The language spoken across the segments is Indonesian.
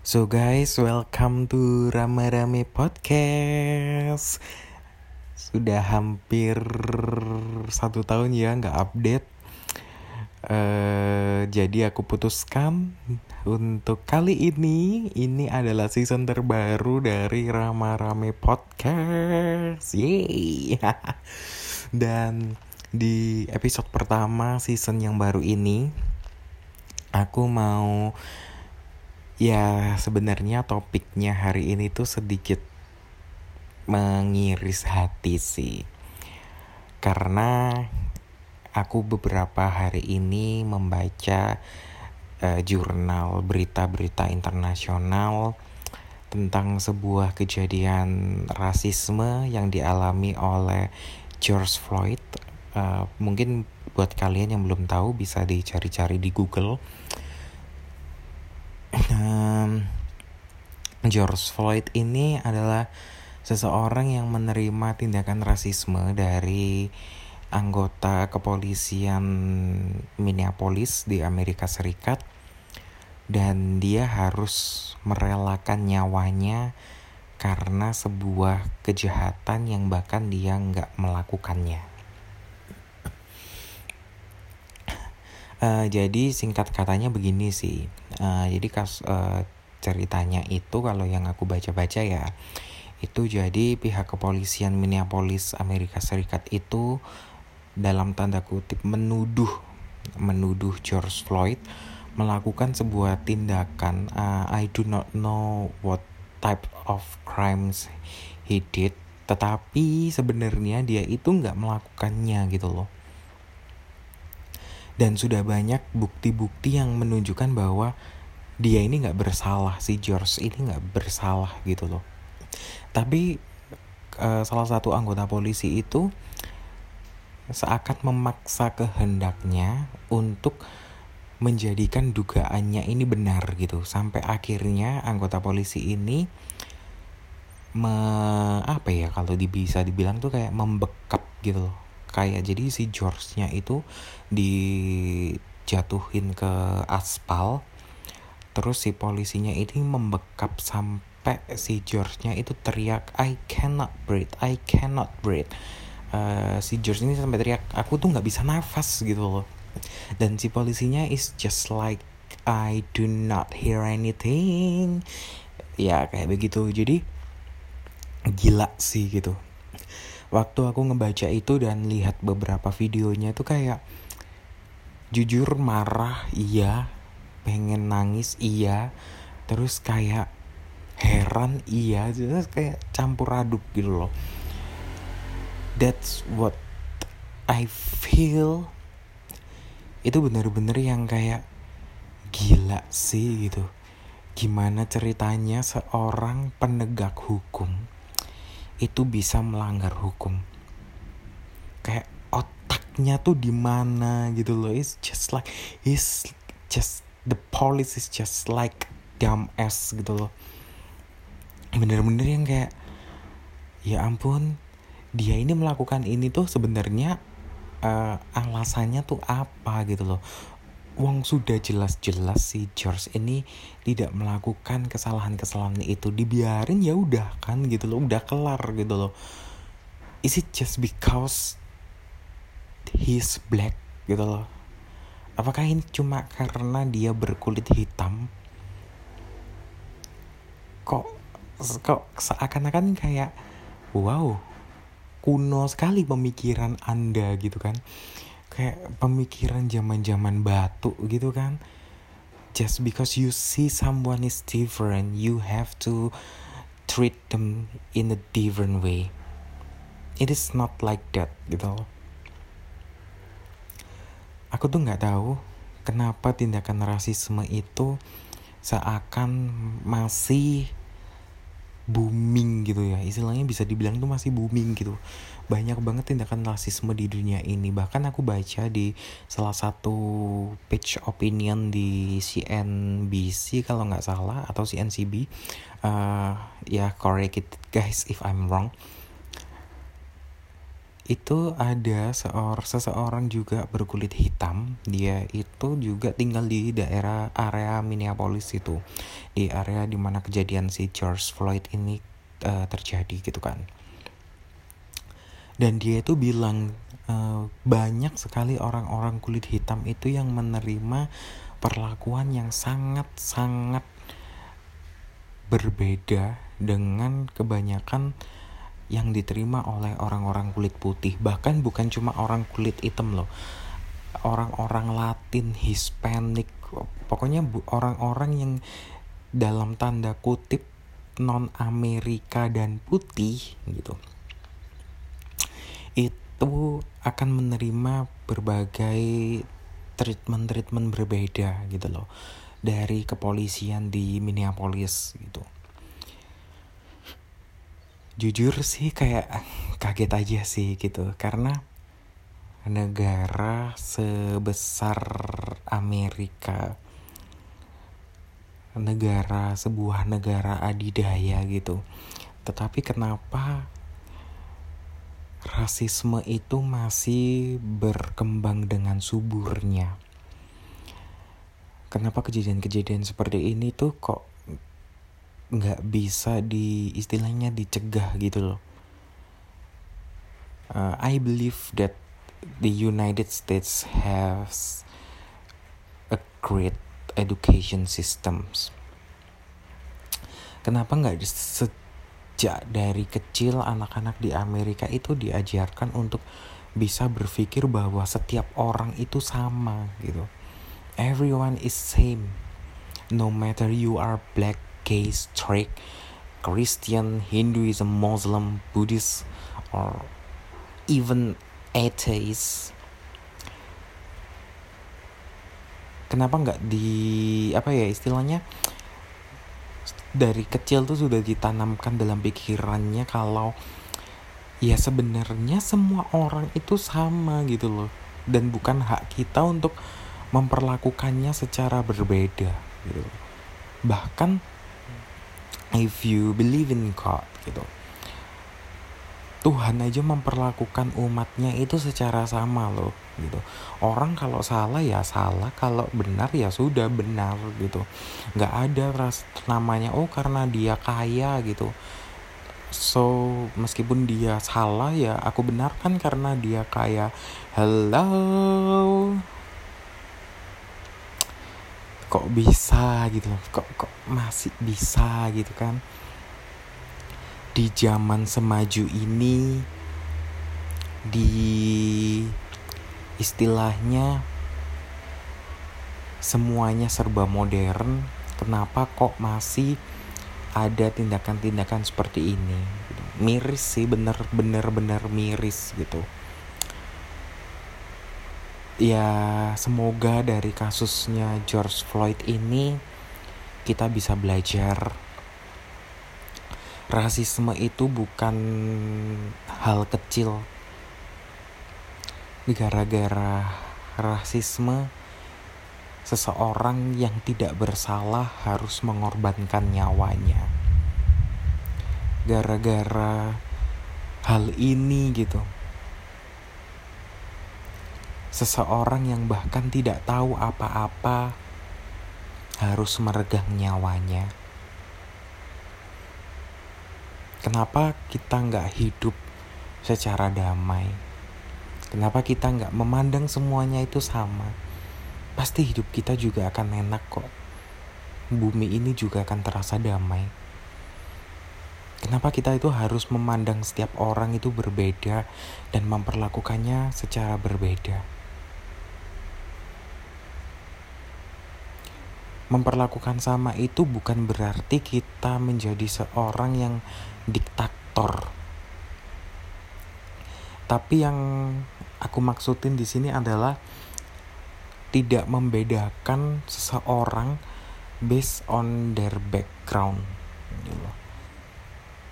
So guys, welcome to Rame Rame Podcast. Sudah hampir satu tahun ya nggak update. Uh, jadi aku putuskan untuk kali ini ini adalah season terbaru dari Rama Rame Podcast. Yeay. Dan di episode pertama season yang baru ini aku mau ya sebenarnya topiknya hari ini tuh sedikit mengiris hati sih. Karena aku beberapa hari ini membaca uh, jurnal berita-berita internasional tentang sebuah kejadian rasisme yang dialami oleh George Floyd. Uh, mungkin buat kalian yang belum tahu bisa dicari-cari di Google um, George Floyd ini adalah seseorang yang menerima tindakan rasisme dari anggota kepolisian Minneapolis di Amerika Serikat dan dia harus merelakan nyawanya karena sebuah kejahatan yang bahkan dia nggak melakukannya. Uh, jadi singkat katanya begini sih. Uh, jadi kas uh, ceritanya itu kalau yang aku baca-baca ya itu jadi pihak kepolisian Minneapolis Amerika Serikat itu dalam tanda kutip menuduh menuduh George Floyd melakukan sebuah tindakan uh, I do not know what type of crimes he did tetapi sebenarnya dia itu nggak melakukannya gitu loh dan sudah banyak bukti-bukti yang menunjukkan bahwa dia ini nggak bersalah si George ini nggak bersalah gitu loh. Tapi uh, salah satu anggota polisi itu seakan memaksa kehendaknya untuk menjadikan dugaannya ini benar gitu. Sampai akhirnya anggota polisi ini me apa ya kalau bisa dibilang tuh kayak membekap gitu loh kayak jadi si George-nya itu dijatuhin ke aspal terus si polisinya ini membekap sampai si George-nya itu teriak I cannot breathe I cannot breathe. Uh, si George ini sampai teriak aku tuh nggak bisa nafas gitu loh. Dan si polisinya is just like I do not hear anything. Ya kayak begitu. Jadi gila sih gitu waktu aku ngebaca itu dan lihat beberapa videonya itu kayak jujur marah iya. Pengen nangis iya. Terus kayak heran iya. Terus kayak campur aduk gitu loh. That's what I feel. Itu bener-bener yang kayak gila sih gitu. Gimana ceritanya seorang penegak hukum itu bisa melanggar hukum. Kayak otaknya tuh di mana gitu loh. It's just like he's just the police is just like dumb ass gitu loh. Bener-bener yang kayak ya ampun dia ini melakukan ini tuh sebenarnya uh, alasannya tuh apa gitu loh Wong sudah jelas-jelas si George ini tidak melakukan kesalahan-kesalahan itu. Dibiarin ya udah kan gitu loh udah kelar gitu loh. Is it just because he's black gitu loh? Apakah ini cuma karena dia berkulit hitam? Kok kok seakan-akan kayak wow kuno sekali pemikiran anda gitu kan kayak pemikiran zaman-zaman batu gitu kan. Just because you see someone is different you have to treat them in a different way. It is not like that gitu. Loh aku tuh nggak tahu kenapa tindakan rasisme itu seakan masih booming gitu ya. Istilahnya bisa dibilang tuh masih booming gitu. Banyak banget tindakan rasisme di dunia ini. Bahkan aku baca di salah satu page opinion di CNBC kalau nggak salah atau CNCB uh, ya correct it guys if I'm wrong itu ada seorang seseorang juga berkulit hitam. Dia itu juga tinggal di daerah area Minneapolis itu. Di area di mana kejadian si George Floyd ini uh, terjadi gitu kan. Dan dia itu bilang uh, banyak sekali orang-orang kulit hitam itu yang menerima perlakuan yang sangat-sangat berbeda dengan kebanyakan yang diterima oleh orang-orang kulit putih. Bahkan bukan cuma orang kulit hitam loh. Orang-orang Latin Hispanic pokoknya orang-orang yang dalam tanda kutip non Amerika dan putih gitu. Itu akan menerima berbagai treatment-treatment berbeda gitu loh. Dari kepolisian di Minneapolis gitu jujur sih kayak kaget aja sih gitu karena negara sebesar Amerika negara sebuah negara adidaya gitu. Tetapi kenapa rasisme itu masih berkembang dengan suburnya? Kenapa kejadian-kejadian seperti ini tuh kok nggak bisa di istilahnya dicegah gitu loh. Uh, I believe that the United States has a great education systems. Kenapa nggak sejak dari kecil anak-anak di Amerika itu diajarkan untuk bisa berpikir bahwa setiap orang itu sama gitu. Everyone is same. No matter you are black, gay, straight, Christian, Hinduism, Muslim, Buddhist, or even atheist. Kenapa nggak di apa ya istilahnya dari kecil tuh sudah ditanamkan dalam pikirannya kalau ya sebenarnya semua orang itu sama gitu loh dan bukan hak kita untuk memperlakukannya secara berbeda gitu bahkan if you believe in God gitu. Tuhan aja memperlakukan umatnya itu secara sama loh gitu. Orang kalau salah ya salah kalau benar ya sudah benar gitu. Nggak ada ras namanya oh karena dia kaya gitu. So meskipun dia salah ya aku benarkan karena dia kaya. Hello kok bisa gitu loh kok kok masih bisa gitu kan. Di zaman semaju ini di istilahnya semuanya serba modern kenapa kok masih ada tindakan-tindakan seperti ini? Miris sih bener-bener bener miris gitu ya semoga dari kasusnya George Floyd ini kita bisa belajar. Rasisme itu bukan hal kecil. Gara-gara rasisme seseorang yang tidak bersalah harus mengorbankan nyawanya. Gara-gara hal ini gitu Seseorang yang bahkan tidak tahu apa-apa harus meregang nyawanya. Kenapa kita nggak hidup secara damai? Kenapa kita nggak memandang semuanya itu sama? Pasti hidup kita juga akan enak kok. Bumi ini juga akan terasa damai. Kenapa kita itu harus memandang setiap orang itu berbeda dan memperlakukannya secara berbeda? Memperlakukan sama itu bukan berarti kita menjadi seorang yang diktator. Tapi yang aku maksudin di sini adalah tidak membedakan seseorang based on their background. Gitu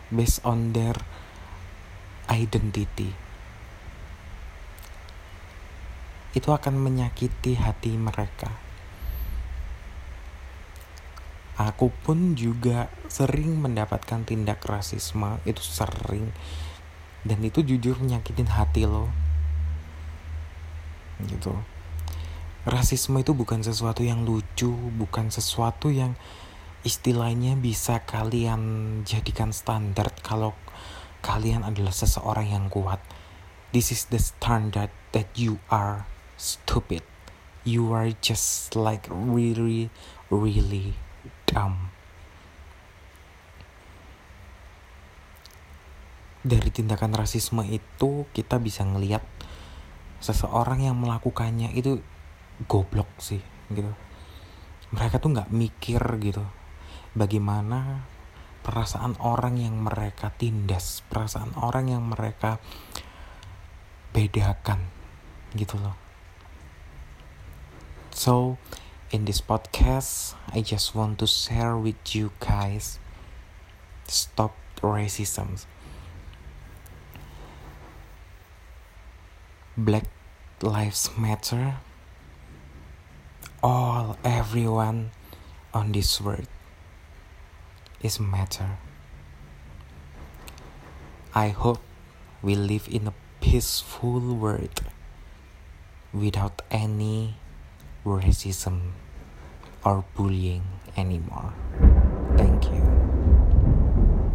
based on their identity. Itu akan menyakiti hati mereka Aku pun juga sering mendapatkan tindak rasisme, itu sering. dan itu jujur nyakitin hati lo. Gitu. Rasisme itu bukan sesuatu yang lucu bukan sesuatu yang istilahnya bisa kalian jadikan standar kalau kalian adalah seseorang yang kuat. This is the standard that you are stupid. You are just like really really dumb dari tindakan rasisme itu kita bisa ngelihat seseorang yang melakukannya itu goblok sih gitu. Mereka tuh nggak mikir gitu. Bagaimana perasaan orang yang mereka tindas perasaan orang yang mereka bedakan gitu loh. So in this podcast I just want to share with you guys stop racism Black Lives Matter. All, everyone on this world is matter. I hope we live in a peaceful world without any racism or bullying anymore. Thank you.